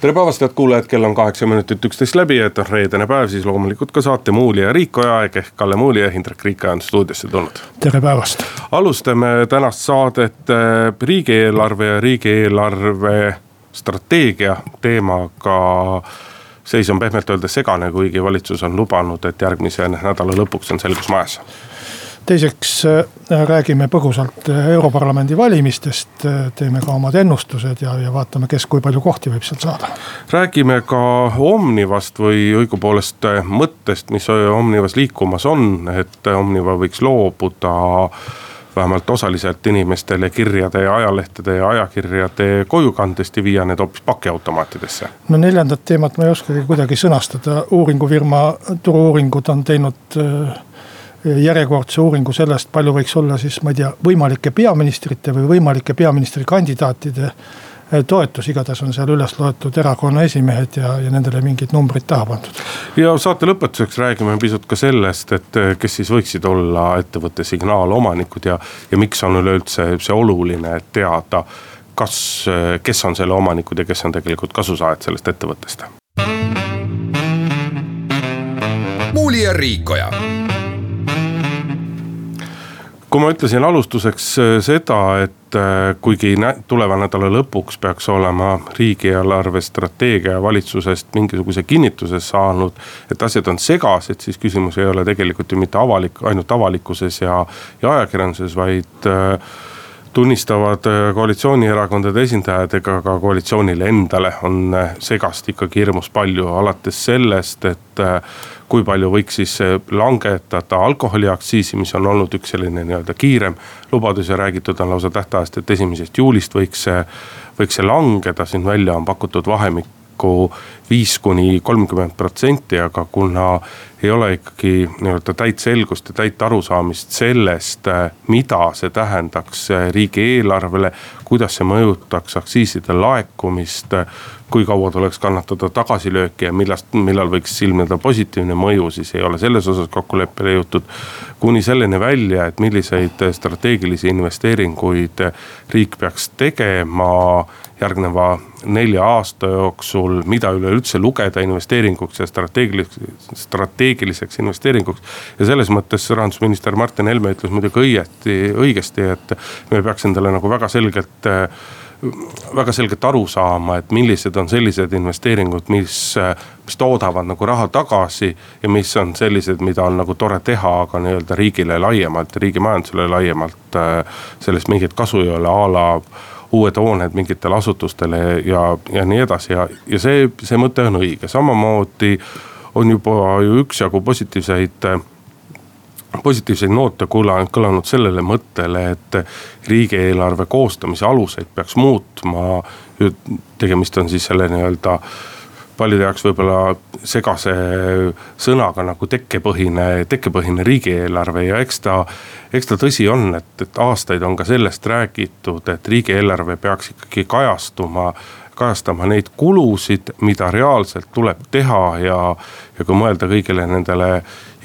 tere päevast, head kuulajad, kell on kaheksa minutit üksteist läbi, et on reedene päev, siis loomulikult ka saate Muuli ja Riikoja aeg ehk Kalle Muuli ja Hindrek Riikoja on stuudiosse tulnud. tere päevast. alustame tänast saadet äh, riigieelarve ja riigieelarve strateegia teemaga seis on pehmelt öeldes segane, kuigi valitsus on lubanud, et järgmise nädala lõpuks on selgus majas teiseks äh, räägime põgusalt äh, Europarlamendi valimistest, äh, teeme ka omad ennustused ja, ja vaatame, kes kui palju kohti võib seal saada. räägime ka Omnivast või õigupoolest mõttest, mis Omnivas liikumas on, et Omniva võiks loobuda vähemalt osaliselt inimestele kirjade ja ajalehtede ja ajakirjade kojukandest ja viia need hoopis pakiautomaatidesse. no neljandat teemat ma ei oskagi kuidagi sõnastada, uuringufirma Turu-uuringud on teinud äh, järjekordse uuringu sellest, palju võiks olla siis, ma ei tea, võimalike peaministrite või võimalike peaministrikandidaatide eh, toetus, igatahes on seal üles loetud erakonna esimehed ja, ja nendele mingid numbrid taha pandud. ja saate lõpetuseks räägime pisut ka sellest, et eh, kes siis võiksid olla ettevõtte signaalomanikud ja, ja miks on üleüldse see oluline teada. kas, eh, kes on selle omanikud ja kes on tegelikult kasusaajad sellest ettevõttest. muuli ja Riikoja kui ma ütlesin alustuseks äh, seda, et äh, kuigi tuleva nädala lõpuks peaks olema riigieelarve strateegia valitsusest mingisuguse kinnituse saanud. et asjad on segased, siis küsimus ei ole tegelikult ju mitte avalik, ainult avalikkuses ja, ja ajakirjanduses, vaid äh, tunnistavad koalitsioonierakondade esindajad ega ka koalitsioonile endale on segast ikkagi hirmus palju, alates sellest, et kui palju võiks siis langetada alkoholiaktsiisi, mis on olnud üks selline nii-öelda kiirem lubadus ja räägitud on lausa tähtajast, et esimesest juulist võiks see, võiks see langeda, siin välja on pakutud vahemikku viis kuni kolmkümmend protsenti, aga kuna ei ole ikkagi nii-öelda täit selgust ja täit arusaamist sellest, mida see tähendaks riigieelarvele. kuidas see mõjutaks aktsiiside laekumist, kui kaua tuleks kannatada tagasilööki ja millast, millal võiks ilmneda positiivne mõju, siis ei ole selles osas kokkuleppele jõutud. kuni selleni välja, et milliseid strateegilisi investeeringuid riik peaks tegema järgneva nelja aasta jooksul, mida üleüldse lugeda investeeringuks ja strateegiliseks, strateegiliseks investeeringuks. ja selles mõttes rahandusminister Martin Helme ütles muidugi õieti, õigesti, et me peaks endale nagu väga selgelt väga selgelt aru saama, et millised on sellised investeeringud, mis, mis toodavad nagu raha tagasi. ja mis on sellised, mida on nagu tore teha, aga nii-öelda riigile laiemalt, riigi majandusele laiemalt sellest mingit kasu ei ole, a la uued hooned mingitele asutustele ja, ja nii edasi ja, ja see, see mõte on õige, samamoodi on juba ju üksjagu positiivseid positiivseid noote kõlanud, kõlanud sellele mõttele, et riigieelarve koostamise aluseid peaks muutma. tegemist on siis selle nii-öelda paljude jaoks võib-olla segase sõnaga nagu tekkepõhine, tekkepõhine riigieelarve ja eks ta. eks ta tõsi on, et, et aastaid on ka sellest räägitud, et riigieelarve peaks ikkagi kajastuma kajastama neid kulusid, mida reaalselt tuleb teha ja, ja kui mõelda kõigile nendele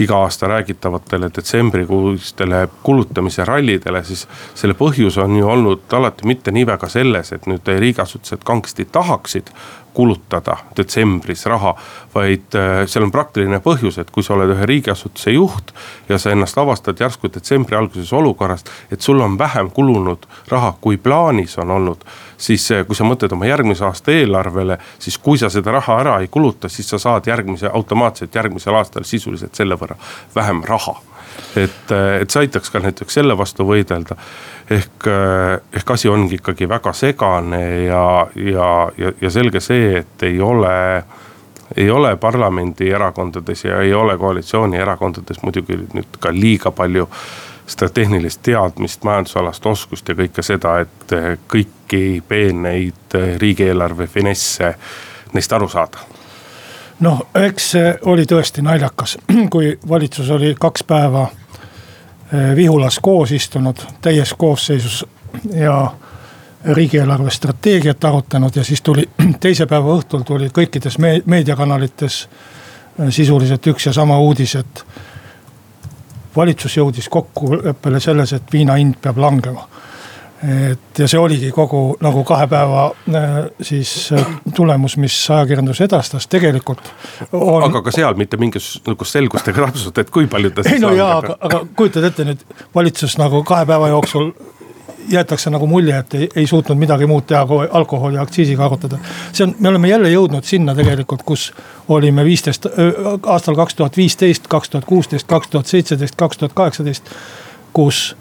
iga aasta räägitavatele detsembrikuistele kulutamise rallidele, siis selle põhjus on ju olnud alati mitte nii väga selles, et nüüd riigiasutused kangesti tahaksid kulutada detsembris raha. vaid äh, seal on praktiline põhjus, et kui sa oled ühe riigiasutuse juht ja sa ennast avastad järsku detsembri alguses olukorrast, et sul on vähem kulunud raha, kui plaanis on olnud. siis äh, kui sa mõtled oma järgmise aasta eelarvele, siis kui sa seda raha ära ei kuluta, siis sa saad järgmise, automaatselt järgmisel aastal sisuliselt selle võrra vähem raha et, äh, et see aitaks ka näiteks selle vastu võidelda. Ehk, eh, ehk asi ongi ikkagi väga segane ja, ja, ja, ja selge see, et ei ole ei ole parlamendierakondades ja ei ole koalitsioonierakondades muidugi nüüd ka liiga palju seda tehnilist teadmist, majandusalast oskust ja kõike seda, et eh, kõiki peeneid eh, riigieelarve finesse neist aru saada noh, eks see oli tõesti naljakas, kui valitsus oli kaks päeva Vihulas koos istunud täies koosseisus ja riigieelarve strateegiat arutanud ja siis tuli teise päeva õhtul tuli kõikides meediakanalites sisuliselt üks ja sama uudis, et valitsus jõudis kokkuleppele selles, et viina hind peab langema et ja see oligi kogu nagu kahe päeva äh, siis äh, tulemus, mis ajakirjandus edastas, tegelikult on.... aga ka seal mitte mingisugust nagu selgust ega täpsust, et kui palju ta siis. ei no jaa, aga, aga kujutad ette nüüd valitsus nagu kahe päeva jooksul jäetakse nagu mulje, et ei, ei suutnud midagi muud teha, kui alkoholi aktsiisiga arutada. see on, me oleme jälle jõudnud sinna tegelikult, kus olime viisteist, aastal kaks tuhat viisteist, kaks tuhat kuusteist, kaks tuhat seitseteist, kaks tuhat kaheksateist, kus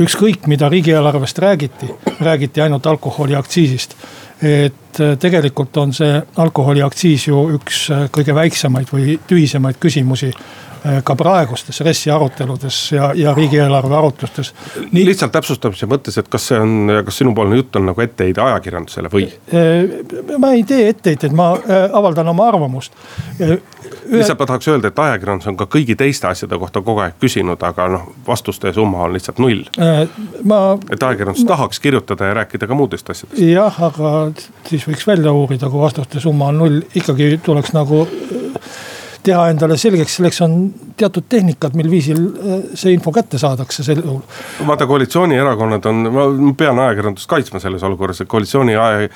ükskõik, mida riigieelarvest räägiti, räägiti ainult alkoholiaktsiisist. et äh, tegelikult on see alkoholiaktsiis ju üks äh, kõige väiksemaid või tühisemaid küsimusi ka praegustes RES-i aruteludes ja, ja riigieelarve arutlustes. nii lihtsalt täpsustamise mõttes, et kas see on, kas sinupoolne jutt on nagu etteheide ajakirjandusele või? Äh, ma ei tee etteheiteid, ma äh, avaldan oma arvamust. Lihtsalt ma tahaks öelda, et ajakirjandus on ka kõigi teiste asjade kohta kogu aeg küsinud, aga noh, vastuste summa on lihtsalt null. Ma... et ajakirjandus ma... tahaks kirjutada ja rääkida ka muudest asjadest. jah, aga siis võiks välja uurida, kui vastuste summa on null, ikkagi tuleks nagu teha endale selgeks, selleks on teatud tehnikad, mil viisil äh, see info kätte saadakse sel juhul. vaata, koalitsioonierakonnad on, ma pean ajakirjandust kaitsma selles olukorras, et koalitsiooni, äh,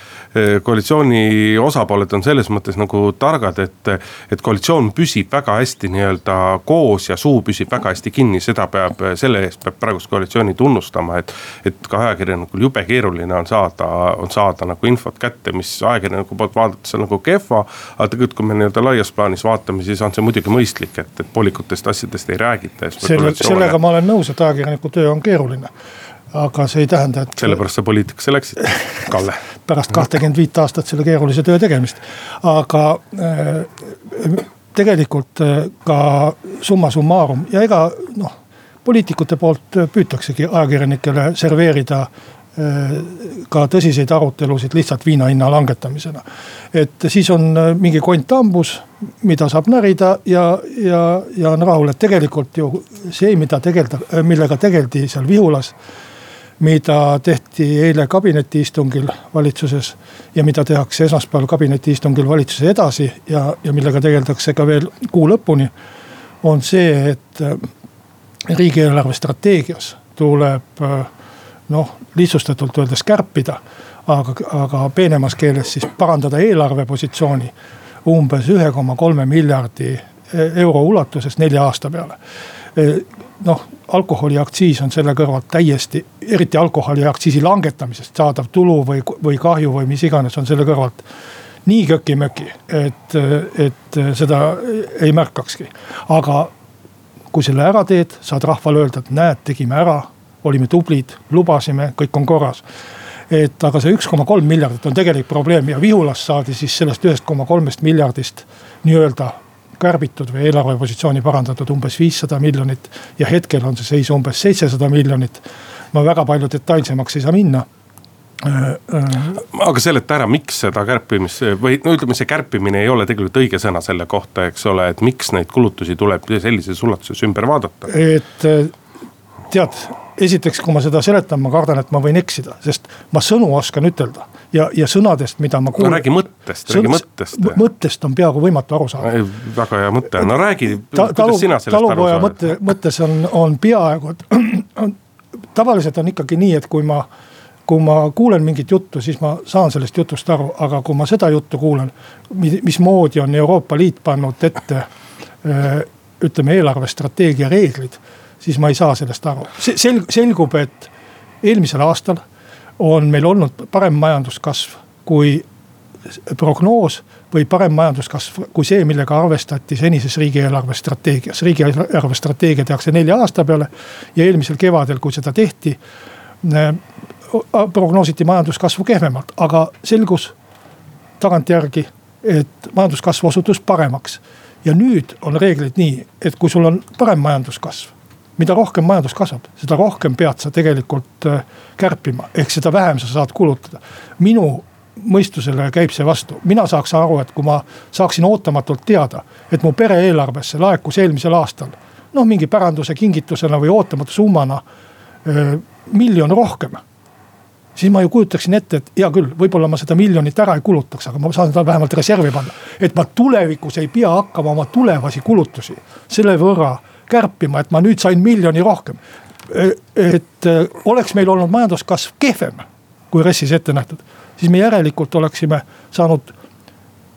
koalitsiooni osapooled on selles mõttes nagu targad, et. et koalitsioon püsib väga hästi nii-öelda koos ja suu püsib väga hästi kinni, seda peab, selle eest peab praegust koalitsiooni tunnustama, et. et ka ajakirjanikul jube keeruline on saada, on saada nagu infot kätte, mis ajakirjaniku poolt vaadates on nagu kehva. aga tegelikult, kui me nii-öelda laias plaanis vaatame, siis on see muidugi mõistlik, et, et poolikutest asjadest ei räägita. selle, sellega ma olen nõus, et ajakirjaniku töö on keeruline aga see ei tähenda, et. sellepärast sa poliitikasse läksid, Kalle pärast kahtekümmet viit aastat selle keerulise töö tegemist, aga äh, tegelikult äh, ka summa summarum ja ega noh, poliitikute poolt püütaksegi ajakirjanikele serveerida ka tõsiseid arutelusid lihtsalt viina hinna langetamisena. et siis on äh, mingi kont hambus, mida saab närida ja, ja, ja on rahul, et tegelikult ju see, mida tegeleda, äh, millega tegeldi seal Vihulas mida tehti eile kabinetiistungil valitsuses ja mida tehakse esmaspäeval kabinetiistungil valitsuses edasi ja, ja millega tegeldakse ka veel kuu lõpuni. on see, et äh, riigieelarve strateegias tuleb noh, lihtsustatult öeldes kärpida. aga, aga peenemas keeles siis parandada eelarvepositsiooni umbes ühe koma kolme miljardi euro ulatuses nelja aasta peale. Noh, alkoholiaktsiis on selle kõrvalt täiesti, eriti alkoholiaktsiisi langetamisest saadav tulu või, või kahju või mis iganes on selle kõrvalt nii köki-möki, et, et seda ei märkakski. aga kui selle ära teed, saad rahvale öelda, et näed, tegime ära olime tublid, lubasime, kõik on korras et aga see üks koma kolm miljardit on tegelik probleem ja Vihulas saadi siis sellest ühest koma kolmest miljardist nii-öelda kärbitud või eelarvepositsiooni parandatud umbes viissada miljonit. ja hetkel on see seis umbes seitsesada miljonit. ma väga palju detailsemaks ei saa minna äh, äh, aga seleta ära, miks seda kärpimist või no ütleme, see kärpimine ei ole tegelikult õige sõna selle kohta, eks ole, et miks neid kulutusi tuleb sellises ulatuses ümber vaadata? et äh, tead esiteks, kui ma seda seletan, ma kardan, et ma võin eksida, sest ma sõnu oskan ütelda ja, ja sõnadest, mida ma kuulen. no räägi mõttest, räägi mõttest. mõttest on peaaegu võimatu aru saada. väga hea mõte, no räägi Ta,, kuidas sina sellest aru saad. mõtte, mõttes on, on peaaegu, et tavaliselt on ikkagi nii, et kui ma kui ma kuulen mingit juttu, siis ma saan sellest jutust aru, aga kui ma seda juttu kuulen, mismoodi on Euroopa Liit pannud ette ütleme eelarvestrateegia reeglid siis ma ei saa sellest aru. sel-, selgub, et eelmisel aastal on meil olnud parem majanduskasv kui prognoos või parem majanduskasv kui see, millega arvestati senises riigieelarve strateegias. riigieelarve strateegia tehakse nelja aasta peale ja eelmisel kevadel, kui seda tehti äh, prognoositi majanduskasvu kehvemalt, aga selgus tagantjärgi, et majanduskasv osutus paremaks. ja nüüd on reeglid nii, et kui sul on parem majanduskasv mida rohkem majandus kasvab, seda rohkem pead sa tegelikult äh, kärpima, ehk seda vähem sa saad kulutada. minu mõistusele käib see vastu, mina saaks aru, et kui ma saaksin ootamatult teada, et mu pere eelarvesse laekus eelmisel aastal noh, mingi päranduse kingitusena või ootamatu summana miljon rohkem siis ma ju kujutaksin ette, et hea küll, võib-olla ma seda miljonit ära ei kulutaks, aga ma saan seda vähemalt reservi panna. et ma tulevikus ei pea hakkama oma tulevasi kulutusi selle võrra kärpima, et ma nüüd sain miljoni rohkem. E, et e, oleks meil olnud majanduskasv kehvem kui RES-is ette nähtud, siis me järelikult oleksime saanud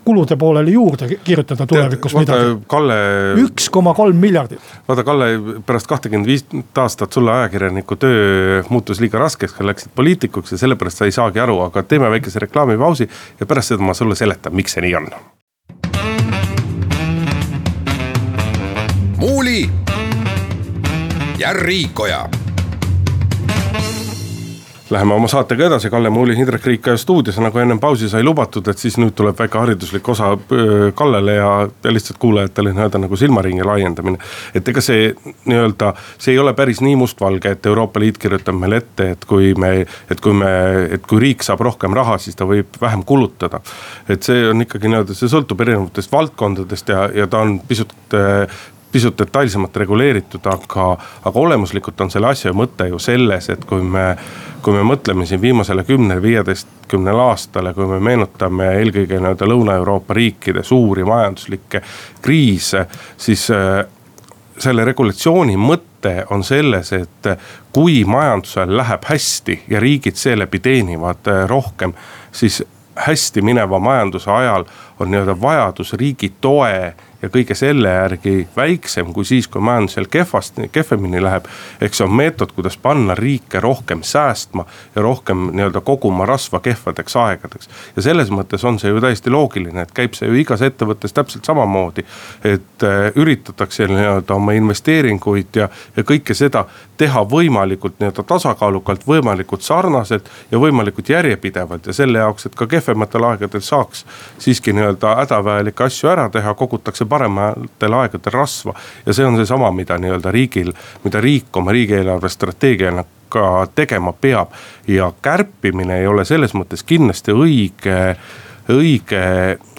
kulude pooleli juurde kirjutada tulevikus Tead, midagi. Kalle. üks koma kolm miljardit. vaata, Kalle, pärast kahtekümmet viis aastat sulle ajakirjaniku töö muutus liiga raskeks, sa läksid poliitikuks ja sellepärast sa ei saagi aru, aga teeme väikese reklaamipausi ja pärast seda ma sulle seletan, miks see nii on. muuli ja Riikoja Läheme oma saatega edasi, Kalle Muuli, Indrek Riik stuudios, nagu ennem pausi sai lubatud, et siis nüüd tuleb väike hariduslik osa Kallele ja, ja lihtsalt kuulajatele nii-öelda nagu silmaringi laiendamine. et ega see nii-öelda, see ei ole päris nii mustvalge, et Euroopa Liit kirjutab meile ette, et kui me, et kui me, et kui riik saab rohkem raha, siis ta võib vähem kulutada. et see on ikkagi nii-öelda, see sõltub erinevatest valdkondadest ja, ja ta on pisut pisut detailsemalt reguleeritud, aga, aga olemuslikult on selle asja mõte ju selles, et kui me, kui me mõtleme siin viimasele kümnele, viieteistkümnele aastale, kui me meenutame eelkõige nii-öelda Lõuna-Euroopa riikide suuri majanduslikke kriise, siis äh, selle regulatsiooni mõte on selles, et kui majandusel läheb hästi ja riigid seeläbi teenivad äh, rohkem, siis hästi mineva majanduse ajal on nii-öelda vajadus riigi toe ja kõige selle järgi väiksem kui siis, kui majandusel kehvasti, kehvemini läheb. eks see on meetod, kuidas panna riike rohkem säästma ja rohkem nii-öelda koguma rasva kehvadeks aegadeks. ja selles mõttes on see ju täiesti loogiline, et käib see ju igas ettevõttes täpselt samamoodi. et äh, üritatakse nii-öelda oma investeeringuid ja, ja kõike seda teha võimalikult nii-öelda tasakaalukalt, võimalikult sarnaselt ja võimalikult järjepidevalt ja selle jaoks, et ka kehvematel aegadel saaks siiski nii-öelda hädavajalikke asju ära teha, kogutakse parematel aegadel rasva. ja see on seesama, mida nii-öelda riigil, mida riik oma riigieelarve strateegiana ka tegema peab. ja kärpimine ei ole selles mõttes kindlasti õige, õige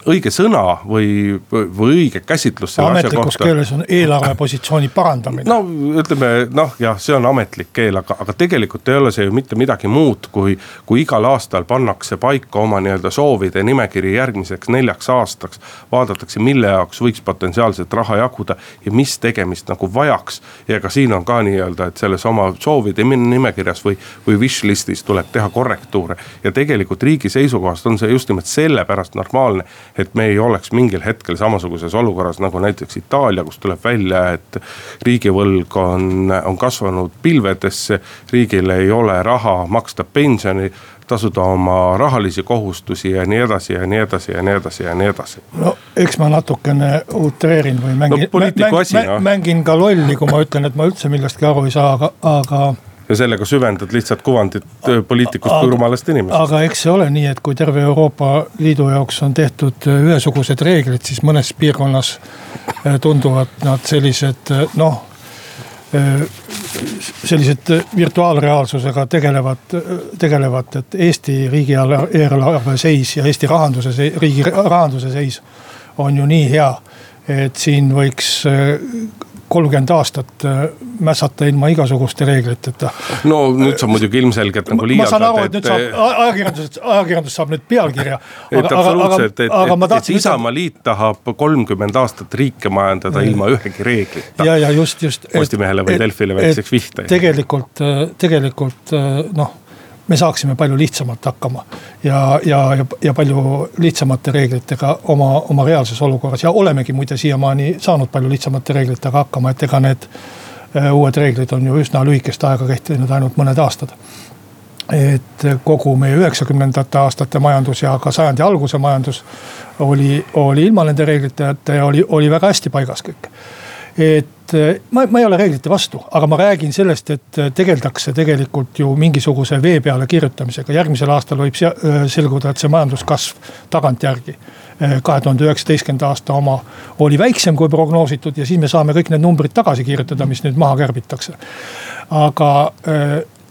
õige sõna või, või õige käsitlus ametlikus keeles on eelarvepositsiooni parandamine. no ütleme noh, jah, see on ametlik keel, aga, aga tegelikult ei ole see ju mitte midagi muud, kui, kui igal aastal pannakse paika oma nii-öelda soovide nimekiri järgmiseks neljaks aastaks. vaadatakse, mille jaoks võiks potentsiaalselt raha jaguda ja mis tegemist nagu vajaks. ja ka siin on ka nii-öelda, et selles oma soovide nimekirjas või, või wish list'is tuleb teha korrektuure. ja tegelikult riigi seisukohast on see just nimelt sellepärast normaalne et me ei oleks mingil hetkel samasuguses olukorras nagu näiteks Itaalia, kus tuleb välja, et riigivõlg on, on kasvanud pilvedesse. riigil ei ole raha maksta pensioni tasuda oma rahalisi kohustusi ja nii edasi ja nii edasi ja nii edasi ja nii edasi. no eks ma natukene utreerin või mängin no,, mängin, no. mängin ka lolli, kui ma ütlen, et ma üldse millestki aru ei saa, aga, aga ja sellega süvendad lihtsalt kuvandit äh, poliitikust kui rumalast inimesest. aga eks see ole nii, et kui terve Euroopa Liidu jaoks on tehtud äh, ühesugused reeglid, siis mõnes piirkonnas äh, tunduvad nad sellised noh sellised virtuaalreaalsusega tegelevad, tegelevad, et Eesti riigieelarve seis ja Eesti rahanduse, riigi rahanduse seis on ju nii hea. et siin võiks kolmkümmend aastat äh, mässata ilma igasuguste reegliteta. no nüüd sa muidugi ilmselgelt nagu liialdad. ma saan aru, et nüüd saab ajakirjandus, ajakirjandus saab nüüd pealkirja. et absoluutselt, et, et, et Isamaaliit tahab kolmkümmend aastat riike majandada ja. ilma ühegi reeglita. ja, ja just, just. Postimehele või Delfile väikseks vihta. tegelikult, tegelikult noh me saaksime palju lihtsamalt hakkama. ja, ja, ja, ja palju lihtsamate reeglitega oma, oma reaalses olukorras ja olemegi muide siiamaani saanud palju lihtsamate reeglitega hakkama, et ega need äh, uued reeglid on ju üsna lühikest aega kehtinud, ainult mõned aastad. et kogu meie üheksakümnendate aastate majandus ja ka sajandi alguse majandus oli, oli ilma nende reegliteta ja oli, oli väga hästi paigas kõik et eh, ma, ma ei ole reeglite vastu, aga ma räägin sellest, et eh, tegeldakse tegelikult ju mingisuguse vee peale kirjutamisega. järgmisel aastal võib eh, selguda, et see majanduskasv tagantjärgi kahe tuhande üheksateistkümnenda aasta oma oli väiksem kui prognoositud ja siis me saame kõik need numbrid tagasi kirjutada, mis nüüd maha kärbitakse. aga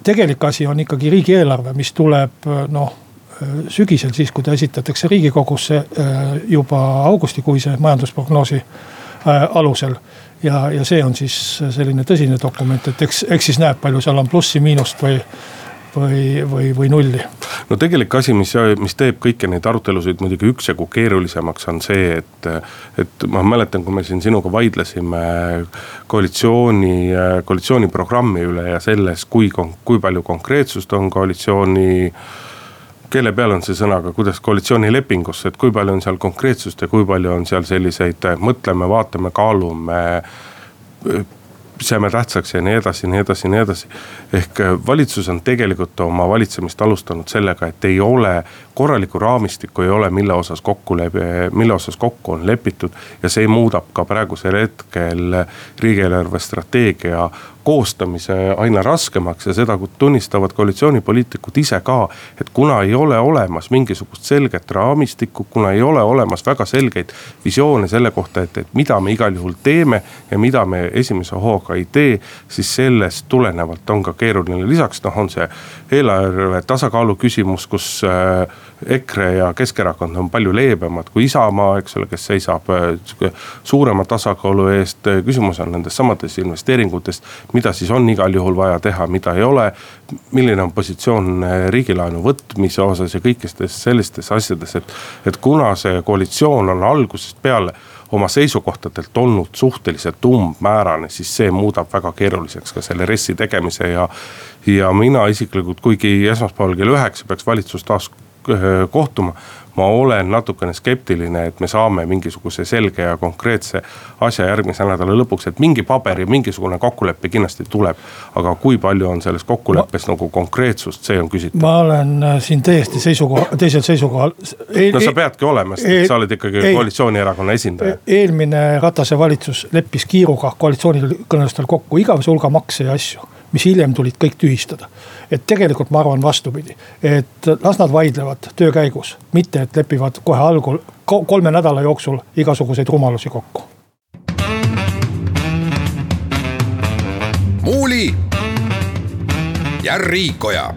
tegelik asi on ikkagi riigieelarve, mis tuleb noh sügisel siis, kui ta esitatakse riigikogusse juba augustikuise majandusprognoosi alusel ja, ja see on siis selline tõsine dokument, et eks, eks siis näeb, palju seal on plussi-miinust või või, või, või nulli. no tegelik asi, mis, mis teeb kõiki neid arutelusid muidugi üksjagu keerulisemaks, on see, et. et ma mäletan, kui me siin sinuga vaidlesime koalitsiooni, koalitsiooniprogrammi üle ja selles, kui, kui palju konkreetsust on koalitsiooni kelle peal on see sõna, aga kuidas koalitsioonilepingusse, et kui palju on seal konkreetsust ja kui palju on seal selliseid mõtleme, vaatame, kaalume seame tähtsaks ja nii edasi, nii edasi, nii edasi. ehk äh, valitsus on tegelikult oma valitsemist alustanud sellega, et ei ole korralikku raamistikku ei ole, mille osas kokku, mille osas kokku on lepitud. ja see muudab ka praegusel hetkel riigi eelarvestrateegia koostamise aina raskemaks ja seda tunnistavad koalitsioonipoliitikud ise ka. et kuna ei ole olemas mingisugust selget raamistikku, kuna ei ole olemas väga selgeid visioone selle kohta, et, et mida me igal juhul teeme ja mida me esimese hooga ei tee. siis sellest tulenevalt on ka keeruline, lisaks noh, on see eelarve tasakaalu küsimus, kus äh, EKRE ja Keskerakond on palju leebemad kui Isamaa, eks ole, kes seisab äh, suurema tasakaalu eest. küsimus on nendes samades investeeringutes, mida siis on igal juhul vaja teha, mida ei ole. milline on positsioon äh, riigilaenu võtmise osas ja kõikidest sellistes asjades, et, et kuna see koalitsioon on algusest peale oma seisukohtadelt olnud suhteliselt umbmäärane, siis see muudab väga keeruliseks ka selle RES-i tegemise ja. ja mina isiklikult, kuigi esmaspäeval kell üheksa peaks valitsus taas kohtuma. ma olen natukene skeptiline, et me saame mingisuguse selge ja konkreetse asja järgmise nädala lõpuks, et mingi paber ja mingisugune kokkulepe kindlasti tuleb. aga kui palju on selles kokkuleppes ma, nagu konkreetsust, see on küsitav. ma olen äh, siin täiesti seisukoha, teisel seisukohal e. no sa peadki olema, sest sa oled ikkagi ei, koalitsioonierakonna esindaja. eelmine Ratase valitsus leppis kiiruga koalitsioonikõnelustel kokku igavese hulga makse ja asju mis hiljem tulid kõik tühistada. et tegelikult ma arvan vastupidi, et las nad vaidlevad töö käigus, mitte et lepivad kohe algul, kolme nädala jooksul igasuguseid rumalusi kokku. muuli ja Riikoja.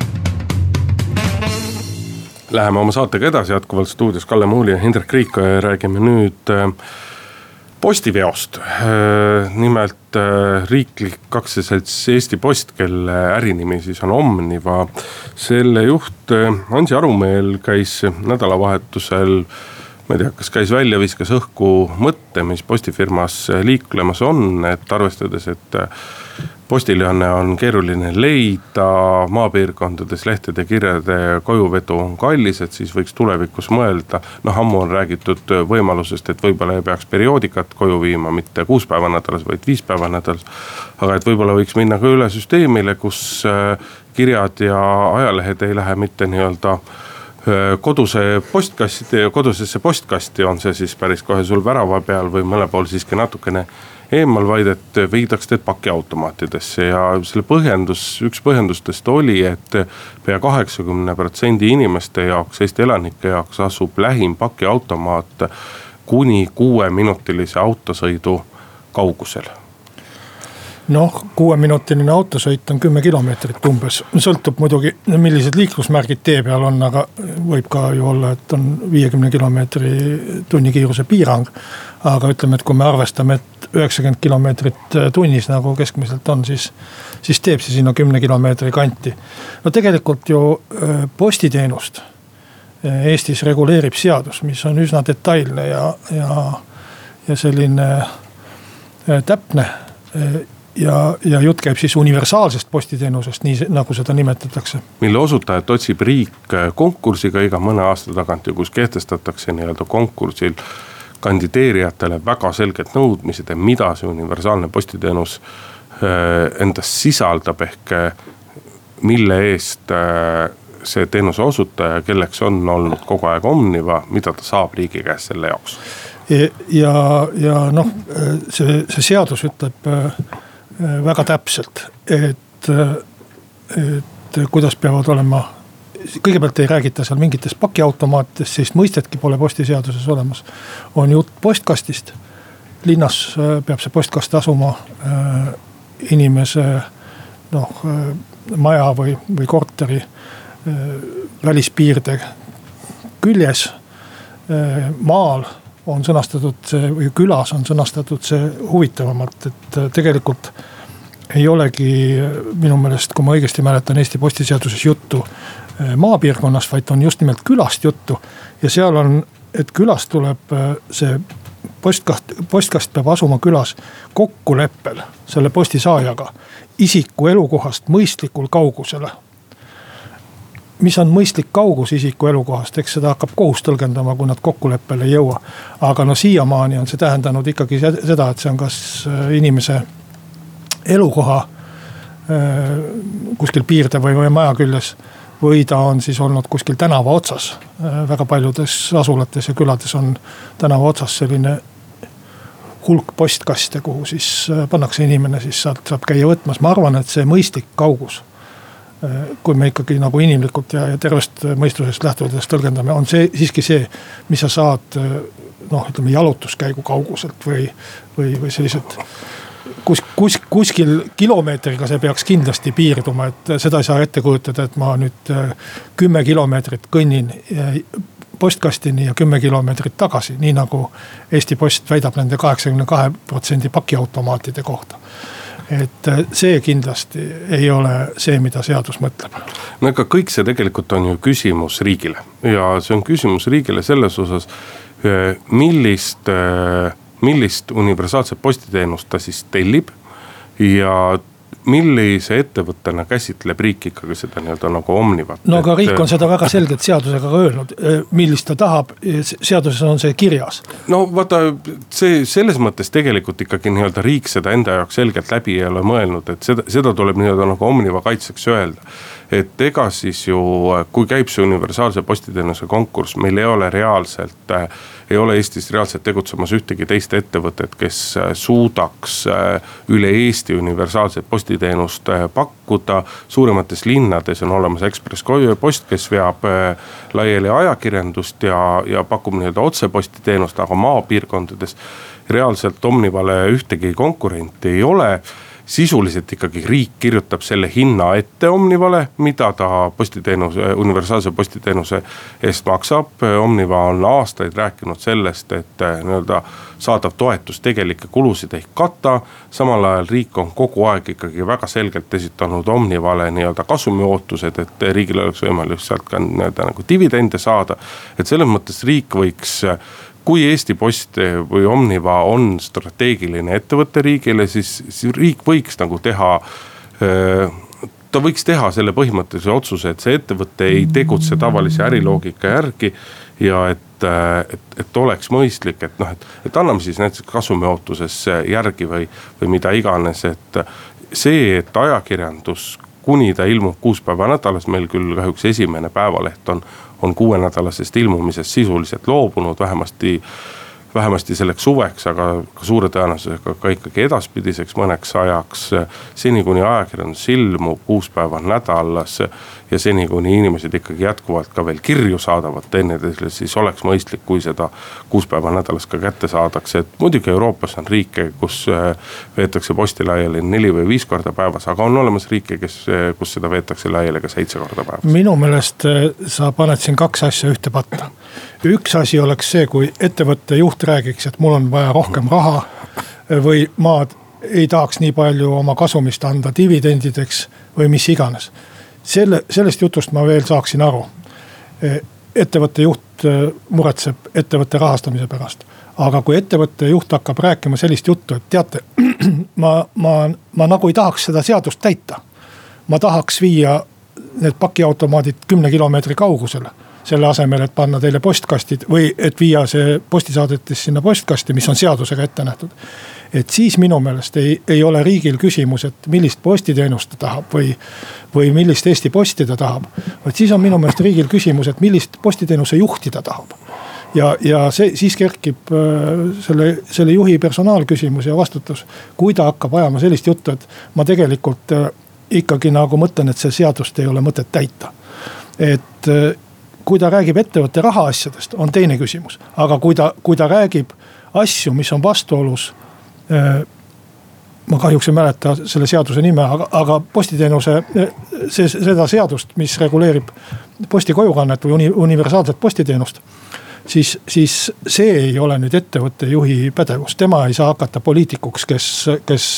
Läheme oma saatega edasi, jätkuvalt stuudios Kalle Muuli ja Hindrek Riikoja ja räägime nüüd äh, postiveost. Äh, nimelt äh, riiklik aktsiaselts Eesti Post, kelle ärinimi siis on Omniva. selle juht äh, Ansi Arumeel käis nädalavahetusel ma ei tea, kas käis välja, viskas õhku mõtte, mis postifirmas liiklemas on, et arvestades, et postiljonne on keeruline leida, maapiirkondades lehtede, kirjade kojuvedu on kallis, et siis võiks tulevikus mõelda. noh, ammu on räägitud võimalusest, et võib-olla ei peaks perioodikat koju viima, mitte kuus päeva nädalas, vaid viis päeva nädalas. aga et võib-olla võiks minna ka üle süsteemile, kus äh, kirjad ja ajalehed ei lähe mitte nii-öelda äh, koduse postkasti, kodusesse postkasti, on see siis päris kohe sul värava peal või mõne pool siiski natukene eemal, vaid et viidaks need pakiautomaatidesse. Ja selle põhjendus, üks põhjendustest oli, et pea kaheksakümne protsendi inimeste jaoks, Eesti elanike jaoks asub lähim pakiautomaat kuni kuueminutilise autosõidu kaugusel noh, kuueminutiline autosõit on kümme kilomeetrit umbes, sõltub muidugi, millised liiklusmärgid tee peal on, aga võib ka ju olla, et on viiekümne kilomeetri tunnikiiruse piirang. aga ütleme, et kui me arvestame, et üheksakümmend kilomeetrit tunnis nagu keskmiselt on, siis, siis teeb see sinna kümne kilomeetri kanti. no tegelikult ju äh, postiteenust äh, Eestis reguleerib seadus, mis on üsna detailne ja, ja, ja selline äh, täpne ja, ja jutt käib siis universaalsest postiteenusest, nii nagu seda nimetatakse. mille osutajat otsib riik konkursiga iga mõne aasta tagant ja kus kehtestatakse nii-öelda konkursil kandideerijatele väga selged nõudmised, et mida see universaalne postiteenus äh, endas sisaldab, ehk äh, mille eest äh, see teenuse osutaja, kelleks on olnud kogu aeg Omniva, mida ta saab riigi käest selle jaoks? ja, ja noh, see, see seadus ütleb Äh, väga täpselt, et, äh, et kuidas peavad olema. kõigepealt ei räägita seal mingitest pakiautomaatidest, sellist mõistetki pole postiseaduses olemas. on jutt postkastist, linnas äh, peab see postkast asuma äh, inimese noh äh, maja või, või korteri äh, välispiirde küljes maal on sõnastatud see või külas on sõnastatud see huvitavamalt, et tegelikult ei olegi minu meelest, kui ma õigesti mäletan, Eesti postiseaduses juttu maapiirkonnast, vaid on just nimelt külast juttu. ja seal on, et külast tuleb see postkast, postkast peab asuma külas kokkuleppel selle postisaajaga isiku elukohast mõistlikul kaugusele. Mis on mõistlik kaugus isiku elukohast, eks seda hakkab kohus tõlgendama, kui nad kokkuleppele ei jõua. aga no siiamaani on see tähendanud ikkagi seda, et see on kas äh, inimese elukoha äh, kuskil piirde või, või maja küljes või ta on siis olnud kuskil tänava otsas. Äh, väga paljudes asulates ja külades on tänava otsas selline hulk postkaste, kuhu siis pannakse inimene, siis sealt saab käia võtmas, ma arvan, et see mõistlik kaugus. Kui me ikkagi nagu inimlikult ja, ja tervest mõistusest lähtudes tõlgendame, on see siiski see, mis sa saad noh, ütleme jalutuskäigu kauguselt või, või, või sellised kus, kus, kuskil kilomeetriga see peaks kindlasti piirduma, et seda ei saa ette kujutada, et ma nüüd äh, kümme kilomeetrit kõnnin äh, postkastini ja kümme kilomeetrit tagasi, nii nagu Eesti Post väidab nende kaheksakümne kahe protsendi pakiautomaatide kohta et äh, see kindlasti ei ole see, mida seadus mõtleb. no ega kõik see tegelikult on ju küsimus riigile ja see on küsimus riigile selles osas, millist äh, millist universaalset postiteenust ta siis tellib ja millise ettevõttena käsitleb riik ikkagi seda nii-öelda nagu Omnivat? no aga riik on seda väga selgelt seadusega ka öelnud, millist ta tahab, seaduses on see kirjas. no vaata, see selles mõttes tegelikult ikkagi nii-öelda riik seda enda jaoks selgelt läbi ei ole mõelnud, et seda, seda tuleb nii-öelda nagu Omniva kaitseks öelda et ega siis ju, kui käib see universaalse postiteenuse konkurss, meil ei ole reaalselt, ei ole Eestis reaalselt tegutsemas ühtegi teist ettevõtet, kes suudaks üle Eesti universaalset postiteenust pakkuda. suuremates linnades on olemas Ekspress Post, kes veab laiali ajakirjandust ja, ja pakub nii-öelda otsepostiteenust, aga maapiirkondades reaalselt Omnivale ühtegi konkurenti ei ole sisuliselt ikkagi riik kirjutab selle hinna ette Omnivale, mida ta postiteenuse, universaalse postiteenuse eest maksab. Omniva on aastaid rääkinud sellest, et eh, nii-öelda saadav toetus tegelikke kulusid ei kata. samal ajal riik on kogu aeg ikkagi väga selgelt esitanud Omnivale nii-öelda kasumi ootused, et riigil oleks võimalik sealt ka nii-öelda nagu dividende saada. et selles mõttes riik võiks kui Eesti Post või Omniva on strateegiline ettevõte riigile, siis, siis riik võiks nagu teha ta võiks teha selle põhimõttelise otsuse, et see ettevõte ei tegutse tavalise äriloogika järgi. ja et, et, et oleks mõistlik, et noh, et, et anname siis näiteks kasumi ootuses järgi või, või mida iganes, et see, et ajakirjandus kuni ta ilmub kuus päeva nädalas, meil küll kahjuks esimene päevaleht on, on kuuenädalasest ilmumisest sisuliselt loobunud, vähemasti vähemasti selleks suveks, aga ka suure tõenäosusega ka ikkagi edaspidiseks mõneks ajaks. seni kuni ajakirjandus ilmub kuus päeva nädalas ja seni, kuni inimesed ikkagi jätkuvalt ka veel kirju saadavad teineteisele, siis oleks mõistlik, kui seda kuus päeva nädalas ka kätte saadakse. et muidugi Euroopas on riike, kus äh, veetakse posti laiali neli või viis korda päevas, aga on olemas riike, kes, äh, kus seda veetakse laiali ka seitse korda päevas. minu meelest äh, sa paned siin kaks asja ühte patta. Üks asi oleks see, kui ettevõtte juht räägiks, et mul on vaja rohkem raha või ma ei tahaks nii palju oma kasumist anda dividendideks või mis iganes selle, sellest jutust ma veel saaksin aru. Ettevõtte juht e, muretseb ettevõtte rahastamise pärast. aga kui ettevõtte juht hakkab rääkima sellist juttu, et teate, ma, ma, ma nagu ei tahaks seda seadust täita. ma tahaks viia need pakiautomaadid kümne kilomeetri kaugusele selle asemel, et panna teile postkastid või et viia see postisaadetis sinna postkasti, mis on seadusega ette nähtud et siis minu meelest ei, ei ole riigil küsimus, et millist postiteenust ta tahab või, või millist Eesti Posti ta tahab. vaid siis on minu meelest riigil küsimus, et millist postiteenuse juhti ta tahab. ja, ja see siis kerkib äh, selle, selle juhi personaalküsimus ja vastutus. kui ta hakkab ajama sellist juttu, et ma tegelikult äh, ikkagi nagu mõtlen, et see seadust ei ole mõtet täita. et äh, kui ta räägib ettevõtte rahaasjadest, on teine küsimus, aga kui ta, kui ta räägib asju, mis on vastuolus Äh, ma kahjuks ei mäleta selle seaduse nime, aga, aga postiteenuse, see, seda seadust, mis reguleerib posti kojukannet või uni, universaalset postiteenust. siis, siis see ei ole nüüd ettevõtte juhi pädevus, tema ei saa hakata poliitikuks, kes, kes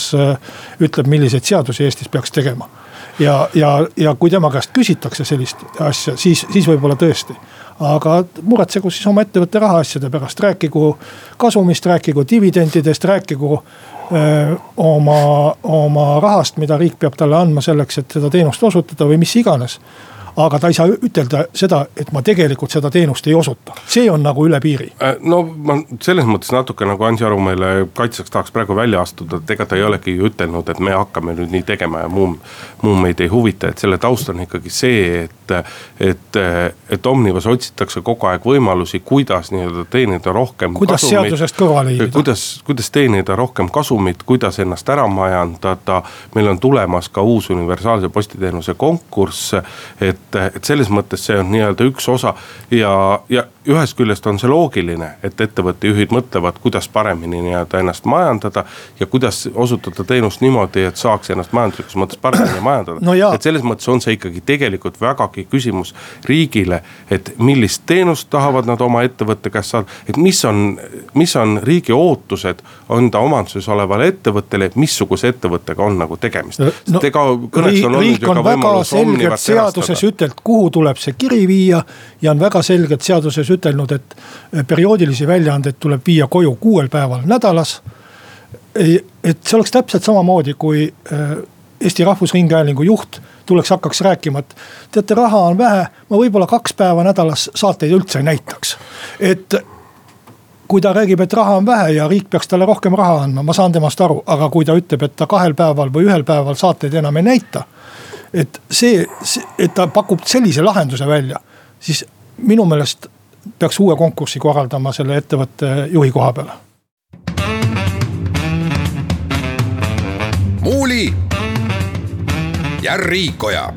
ütleb, milliseid seadusi Eestis peaks tegema ja, ja, ja kui tema käest küsitakse sellist asja, siis, siis võib-olla tõesti. aga muretsegu siis oma ettevõtte rahaasjade pärast, rääkigu kasumist, rääkigu dividendidest, rääkigu öö, oma, oma rahast, mida riik peab talle andma selleks, et seda teenust osutada või mis iganes aga ta ei saa ütelda seda, et ma tegelikult seda teenust ei osuta, see on nagu üle piiri. Äh, no ma selles mõttes natuke nagu Ansi Arumäele kaitseks tahaks praegu välja astuda, et ega ta ei olegi ju ütelnud, et me hakkame nüüd nii tegema ja muu, muu meid ei huvita, et selle taust on ikkagi see, et. et, et Omnivas otsitakse kogu aeg võimalusi, kuidas nii-öelda teenida rohkem. kuidas kasumit, seadusest kõrvale hiilida. kuidas, kuidas teenida rohkem kasumit, kuidas ennast ära majandada. meil on tulemas ka uus universaalse postiteenuse konkurss, et et, et selles mõttes see on nii-öelda üks osa ja, ja ühest küljest on see loogiline, et ettevõtte juhid mõtlevad, kuidas paremini nii-öelda ennast majandada. ja kuidas osutada teenust niimoodi, et saaks ennast majanduslikus mõttes paremini majandada no. et selles mõttes on see ikkagi tegelikult vägagi küsimus riigile, et millist teenust tahavad nad oma ettevõtte käest saada. et mis on, mis on riigi ootused enda omanduses olevale ettevõttele, missuguse ettevõttega on nagu tegemist no,. ega kõneks on olnud ju ka võimalus seaduses ütelnud, kuhu tuleb see kiri viia ja on väga selgelt seaduses ütelnud, et perioodilisi väljaandeid tuleb viia koju kuuel päeval nädalas. et see oleks täpselt samamoodi, kui äh, Eesti Rahvusringhäälingu juht tuleks, hakkaks rääkima, et teate, raha on vähe, ma võib-olla kaks päeva nädalas saateid üldse ei näitaks. et kui ta räägib, et raha on vähe ja riik peaks talle rohkem raha andma, ma saan temast aru, aga kui ta ütleb, et ta kahel päeval või ühel päeval saateid enam ei näita. et see, et ta pakub sellise lahenduse välja, siis minu meelest peaks uue konkursi korraldama selle ettevõtte juhi koha peale. muuli ja Riikoja.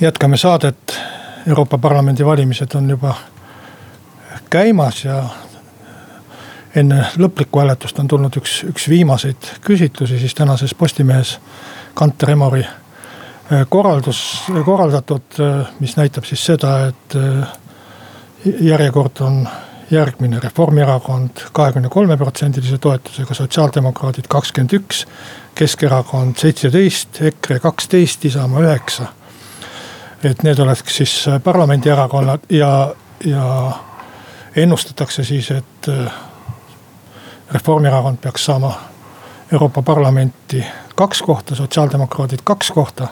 jätkame saadet, Euroopa Parlamendi valimised on juba käimas ja enne lõplikku hääletust on tulnud üks, üks viimaseid küsitlusi siis tänases Postimehes Kanter Emori korraldus, korraldatud, äh, mis näitab siis seda, et äh, järjekord on järgmine, Reformierakond kahekümne kolme protsendilise toetusega, sotsiaaldemokraadid kakskümmend üks. Keskerakond seitseteist, EKRE kaksteist, Isamaa üheksa. et need oleks siis parlamendierakonnad ja, ja ennustatakse siis, et Reformierakond peaks saama Euroopa Parlamenti kaks kohta, sotsiaaldemokraadid kaks kohta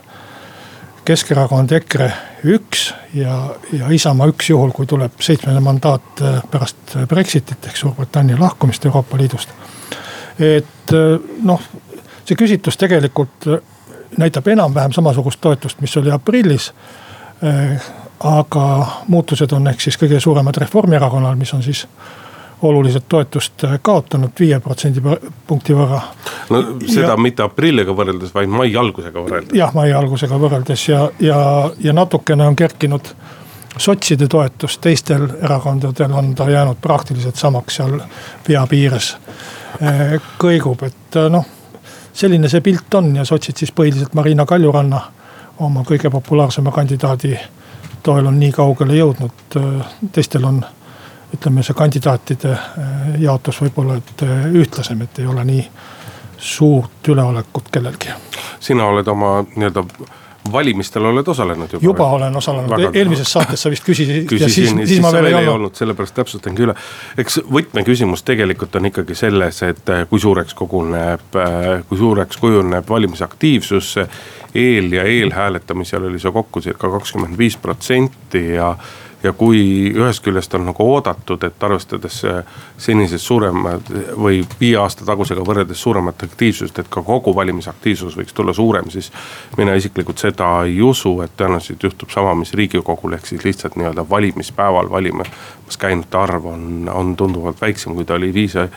Keskerakond, EKRE üks ja, ja Isamaa üks juhul, kui tuleb seitsmene mandaat äh, pärast Brexitit ehk Suurbritannia lahkumist Euroopa Liidust. et äh, noh, see küsitlus tegelikult äh, näitab enam-vähem samasugust toetust, mis oli aprillis. aga muutused on ehk siis kõige suuremad Reformierakonnal, mis on siis oluliselt toetust äh, kaotanud viie protsendipunkti võrra. no seda ja, mitte aprilliga võrreldes, vaid mai algusega võrreldes. jah, mai algusega võrreldes ja, ja, ja natukene on kerkinud sotside toetus, teistel erakondadel on ta jäänud praktiliselt samaks seal pea piires äh, kõigub, et äh, noh, selline see pilt on ja sotsid siis põhiliselt Marina Kaljuranna oma kõige populaarsema kandidaadi toel on nii kaugele jõudnud, teistel on ütleme, see kandidaatide äh, jaotus võib-olla, et äh, ühtlasem, et ei ole nii suurt üleolekut kellelgi. sina oled oma nii-öelda valimistel oled osalenud juba? juba olen osalenud, eelmises saates sa vist küsisid. küsisin, siis, siis ma veel ei olnud, olnud, sellepärast täpsustangi üle. eks võtmeküsimus tegelikult on ikkagi selles, et äh, kui suureks koguneb, kui suureks kujuneb valimisaktiivsus. eel ja eelhääletamisel oli see kokku circa kakskümmend viis protsenti ja ja kui ühest küljest on nagu oodatud, et arvestades äh, senisest suuremat või viie aasta tagusega võrreldes suuremat aktiivsust, et ka kogu valimisaktiivsus võiks tulla suurem, siis. mina isiklikult seda ei usu, et tõenäoliselt juhtub sama, mis riigikogul, ehk siis lihtsalt nii-öelda valimispäeval valimas käinute arv on, on tunduvalt väiksem, kui ta oli viis äh,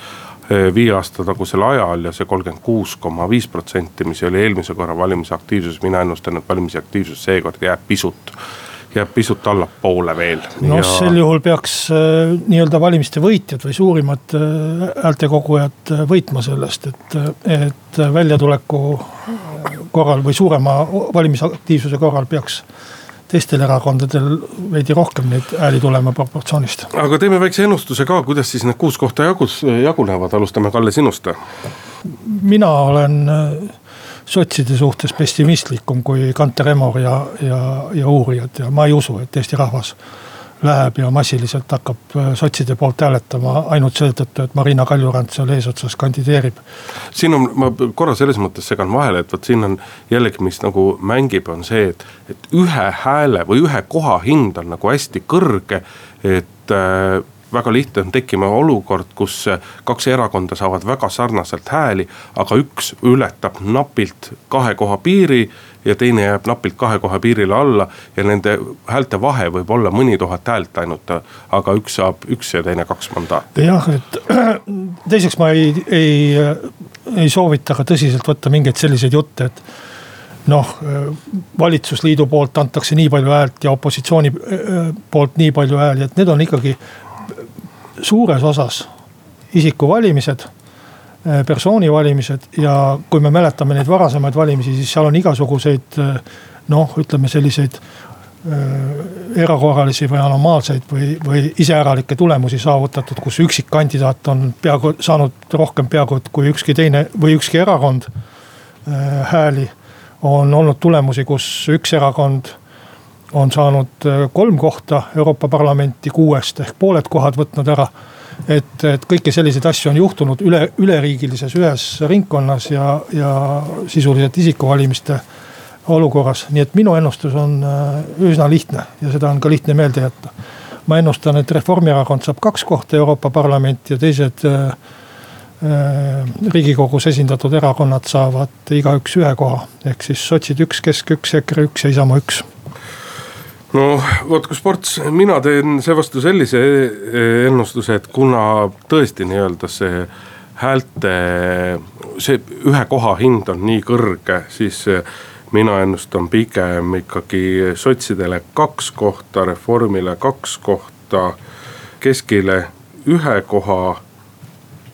viie aasta tagusel ajal ja see kolmkümmend kuus koma viis protsenti, mis oli eelmise korra valimisaktiivsus, mina ennustan, et valimisaktiivsus seekord jääb pisut jääb pisut allapoole veel. noh ja..., sel juhul peaks äh, nii-öelda valimiste võitjad või suurimad äh, häältekogujad äh, võitma sellest, et, et väljatuleku korral või suurema valimisaktiivsuse korral peaks teistel erakondadel veidi rohkem neid hääli tulema proportsioonist. aga teeme väikse ennustuse ka, kuidas siis need kuus kohta jagus, jagunevad, alustame Kalle sinust. mina olen sotside suhtes pessimistlikum kui Kanter Emor ja, ja, ja uurijad ja ma ei usu, et Eesti rahvas läheb ja massiliselt hakkab äh, sotside poolt hääletama ainult seetõttu, et Marina Kaljurand seal eesotsas kandideerib. siin on, ma korra selles mõttes segan vahele, et vot siin on jällegi, mis nagu mängib, on see, et, et ühe hääle või ühe koha hind on nagu hästi kõrge, et äh, väga lihtne on tekkima olukord, kus kaks erakonda saavad väga sarnaselt hääli, aga üks ületab napilt kahe koha piiri ja teine jääb napilt kahe koha piirile alla ja nende häälte vahe võib olla mõni tuhat häält ainult, aga üks saab üks ja teine kaks mandaati. jah, et teiseks ma ei, ei, ei soovita ka tõsiselt võtta mingeid selliseid jutte, et noh, valitsusliidu poolt antakse nii palju häält ja opositsiooni poolt nii palju hääli, et need on ikkagi suures osas isikuvalimised, eh, persooni valimised ja kui me mäletame neid varasemaid valimisi, siis seal on igasuguseid eh, noh, ütleme selliseid eh, erakorralisi või anomaalseid või, või iseäralikke tulemusi saavutatud, kus üksikkandidaat on peaaegu saanud rohkem peaaegu kui ükski teine või ükski erakond hääli. on olnud tulemusi, kus üks erakond on saanud äh, kolm kohta Euroopa Parlamenti kuuest ehk pooled kohad võtnud ära. et, et kõiki selliseid asju on juhtunud üle, üleriigilises ühes ringkonnas ja, ja sisuliselt isikuvalimiste olukorras, nii et minu ennustus on äh, üsna lihtne ja seda on ka lihtne meelde jätta. ma ennustan, et Reformierakond saab kaks kohta Euroopa Parlamenti ja teised äh, riigikogus esindatud erakonnad saavad igaüks ühe koha, ehk siis sotsid üks, Kesk üks, EKRE üks ja Isamaa üks no vot, kui sports, mina teen seevastu sellise ennustuse, et kuna tõesti nii-öelda see häälte, see ühe koha hind on nii kõrge, siis mina ennustan pigem ikkagi sotsidele kaks kohta, Reformile kaks kohta, Keskile ühe koha.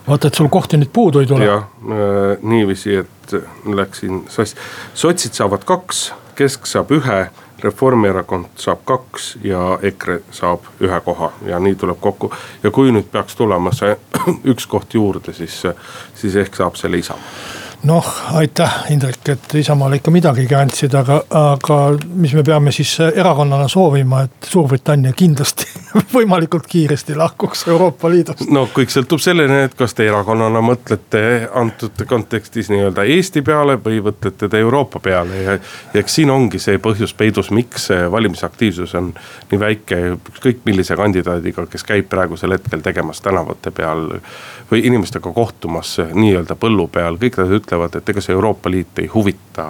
vaata, et sul kohti nüüd puudu ei tule. jah äh,, niiviisi, et läksin sassi, sotsid saavad kaks, Kesk saab ühe Reformierakond saab kaks ja EKRE saab ühe koha ja nii tuleb kokku. ja kui nüüd peaks tulema see üks koht juurde, siis, siis ehk saab selle Isamaa noh, aitäh, Indrek, et Isamaale ikka midagigi andsid, aga, aga mis me peame siis erakonnana soovima, et Suurbritannia kindlasti võimalikult kiiresti lahkuks Euroopa Liidust. no kõik sõltub selleni, et kas te erakonnana mõtlete antud kontekstis nii-öelda Eesti peale või mõtlete te Euroopa peale ja. ja eks siin ongi see põhjus peidus, miks valimisaktiivsus on nii väike, ükskõik millise kandidaadiga, kes käib praegusel hetkel tegemas tänavate peal või inimestega kohtumas nii-öelda põllu peal, kõik nad ütlevad, et ega see Euroopa Liit ei huvita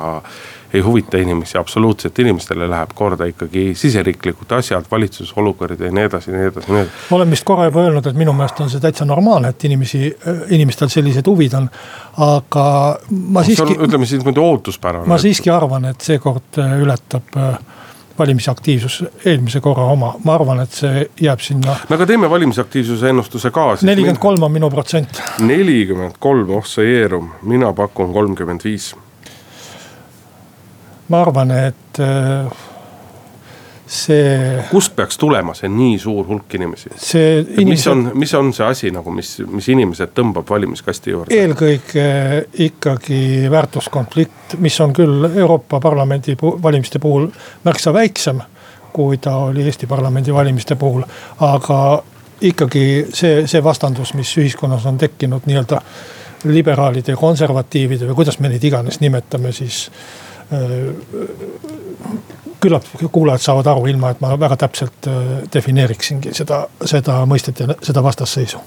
ei huvita inimesi absoluutselt, inimestele läheb korda ikkagi siseriiklikud asjad, valitsuse olukord ja nii edasi, nii edasi, nii edasi. ma olen vist korra juba öelnud, et minu meelest on see täitsa normaalne, et inimesi, inimestel sellised huvid on. aga ma siiski. ütleme siis niimoodi ootuspärane. ma siiski arvan, et seekord ületab äh, valimisaktiivsus eelmise korra oma, ma arvan, et see jääb sinna. no aga teeme valimisaktiivsuse ennustuse ka. nelikümmend kolm on minu protsent. nelikümmend kolm, oh sa Jeerum, mina pakun kolmkümmend viis. ma arvan, et äh, see. kust peaks tulema see nii suur hulk inimesi? see inimesed. mis on, mis on see asi nagu, mis, mis inimesed tõmbab valimiskasti juurde? eelkõige ikkagi väärtuskonflikt, mis on küll Euroopa Parlamendi valimiste puhul märksa väiksem. kui ta oli Eesti parlamendi valimiste puhul, aga ikkagi see, see vastandus, mis ühiskonnas on tekkinud nii-öelda liberaalide ja konservatiivide või kuidas me neid iganes nimetame, siis küllap kuulajad saavad aru, ilma et ma väga täpselt äh, defineeriksingi seda, seda mõistet ja seda vastasseisu.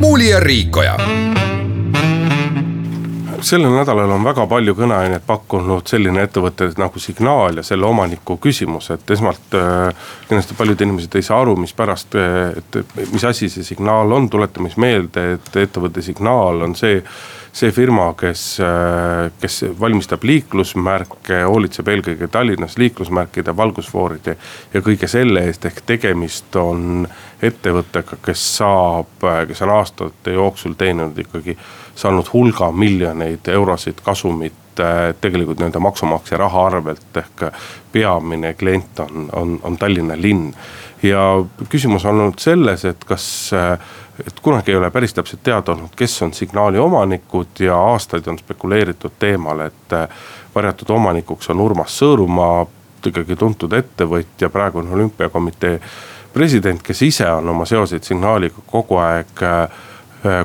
muuli ja Riikoja sellel nädalal on väga palju kõneainet pakkunud selline ettevõte nagu Signaal ja selle omaniku küsimus, et esmalt äh, kindlasti paljud inimesed ei saa aru, mispärast, et mis asi see Signaal on, tuletame siis meelde, et ettevõte Signaal on see see firma, kes, kes valmistab liiklusmärke, hoolitseb eelkõige Tallinnas liiklusmärkide, valgusfooride ja kõige selle eest, ehk tegemist on ettevõttega, kes saab, kes on aastate jooksul teeninud ikkagi, saanud hulga miljoneid eurosid kasumit tegelikult nii-öelda maksumaksja raha arvelt ehk peamine klient on, on, on Tallinna linn. ja küsimus on olnud selles, et kas, et kunagi ei ole päris täpselt teada olnud, kes on signaali omanikud ja aastaid on spekuleeritud teemal, et varjatud omanikuks on Urmas Sõõrumaa, ikkagi tuntud ettevõtja, praegune olümpiakomitee president, kes ise on oma seoseid signaaliga kogu aeg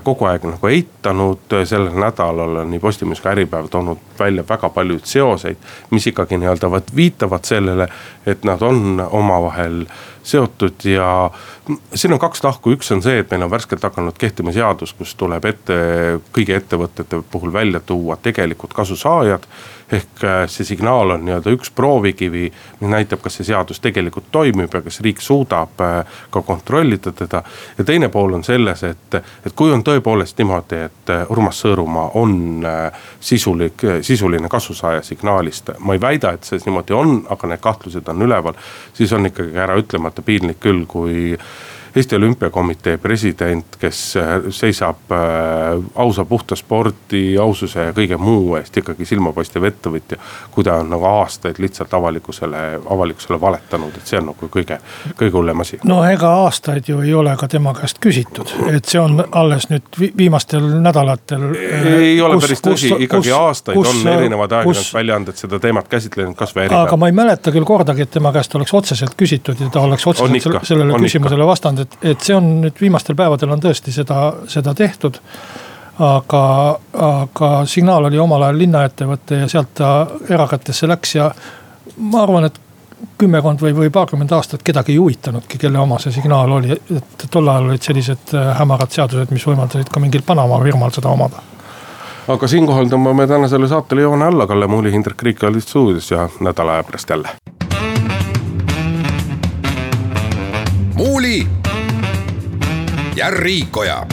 kogu aeg nagu eitanud, sellel nädalal on nii Postimees kui Äripäev toonud välja väga paljuid seoseid. mis ikkagi nii-öelda viitavad sellele, et nad on omavahel seotud ja siin on kaks tahku, üks on see, et meil on värskelt hakanud kehtima seadus, kus tuleb ette kõigi ettevõtete puhul välja tuua tegelikud kasusaajad. ehk äh, see signaal on nii-öelda üks proovikivi, mis näitab, kas see seadus tegelikult toimib ja kas riik suudab äh, ka kontrollida teda. ja teine pool on selles, et, et kui on tõepoolest niimoodi, et äh, Urmas Sõõrumaa on sisulik, sisuline kasusaaja signaalist. ma ei väida, et see niimoodi on, aga need kahtlused on üleval, siis on ikkagi ära ütlemata piinlik küll, kui Eesti Olümpiakomitee president, kes äh, seisab äh, ausa puhta spordi, aususe ja kõige muu eest ikkagi silmapaistev ettevõtja. kui ta on nagu aastaid lihtsalt avalikkusele, avalikkusele valetanud, et see on nagu kõige, kõige hullem asi. no ega aastaid ju ei ole ka tema käest küsitud, et see on alles nüüd viimastel nädalatel. ei ole kus, päris tõsi, ikkagi kus, aastaid kus, on erinevad ajakirjandusväljaanded seda teemat käsitlenud, kasvõi Äripäev. aga ma ei mäleta küll kordagi, et tema käest oleks otseselt küsitud ja ta oleks otseselt ikka, sellele küsimusele vastanud et, et see on nüüd viimastel päevadel on tõesti seda, seda tehtud. aga, aga signaal oli omal ajal linnaettevõte ja sealt ta erakätesse läks ja ma arvan, et kümmekond või, või paarkümmend aastat kedagi ei huvitanudki, kelle oma see signaal oli, et tol ajal olid sellised äh, hämarad seadused, mis võimaldasid ka mingil Panama firmal seda omada aga siinkohal tõmbame tänasele saatele joone alla, Kalle Muuli, Hindrek Riik olid stuudios ja nädala aja pärast jälle. muuli ja Riikoja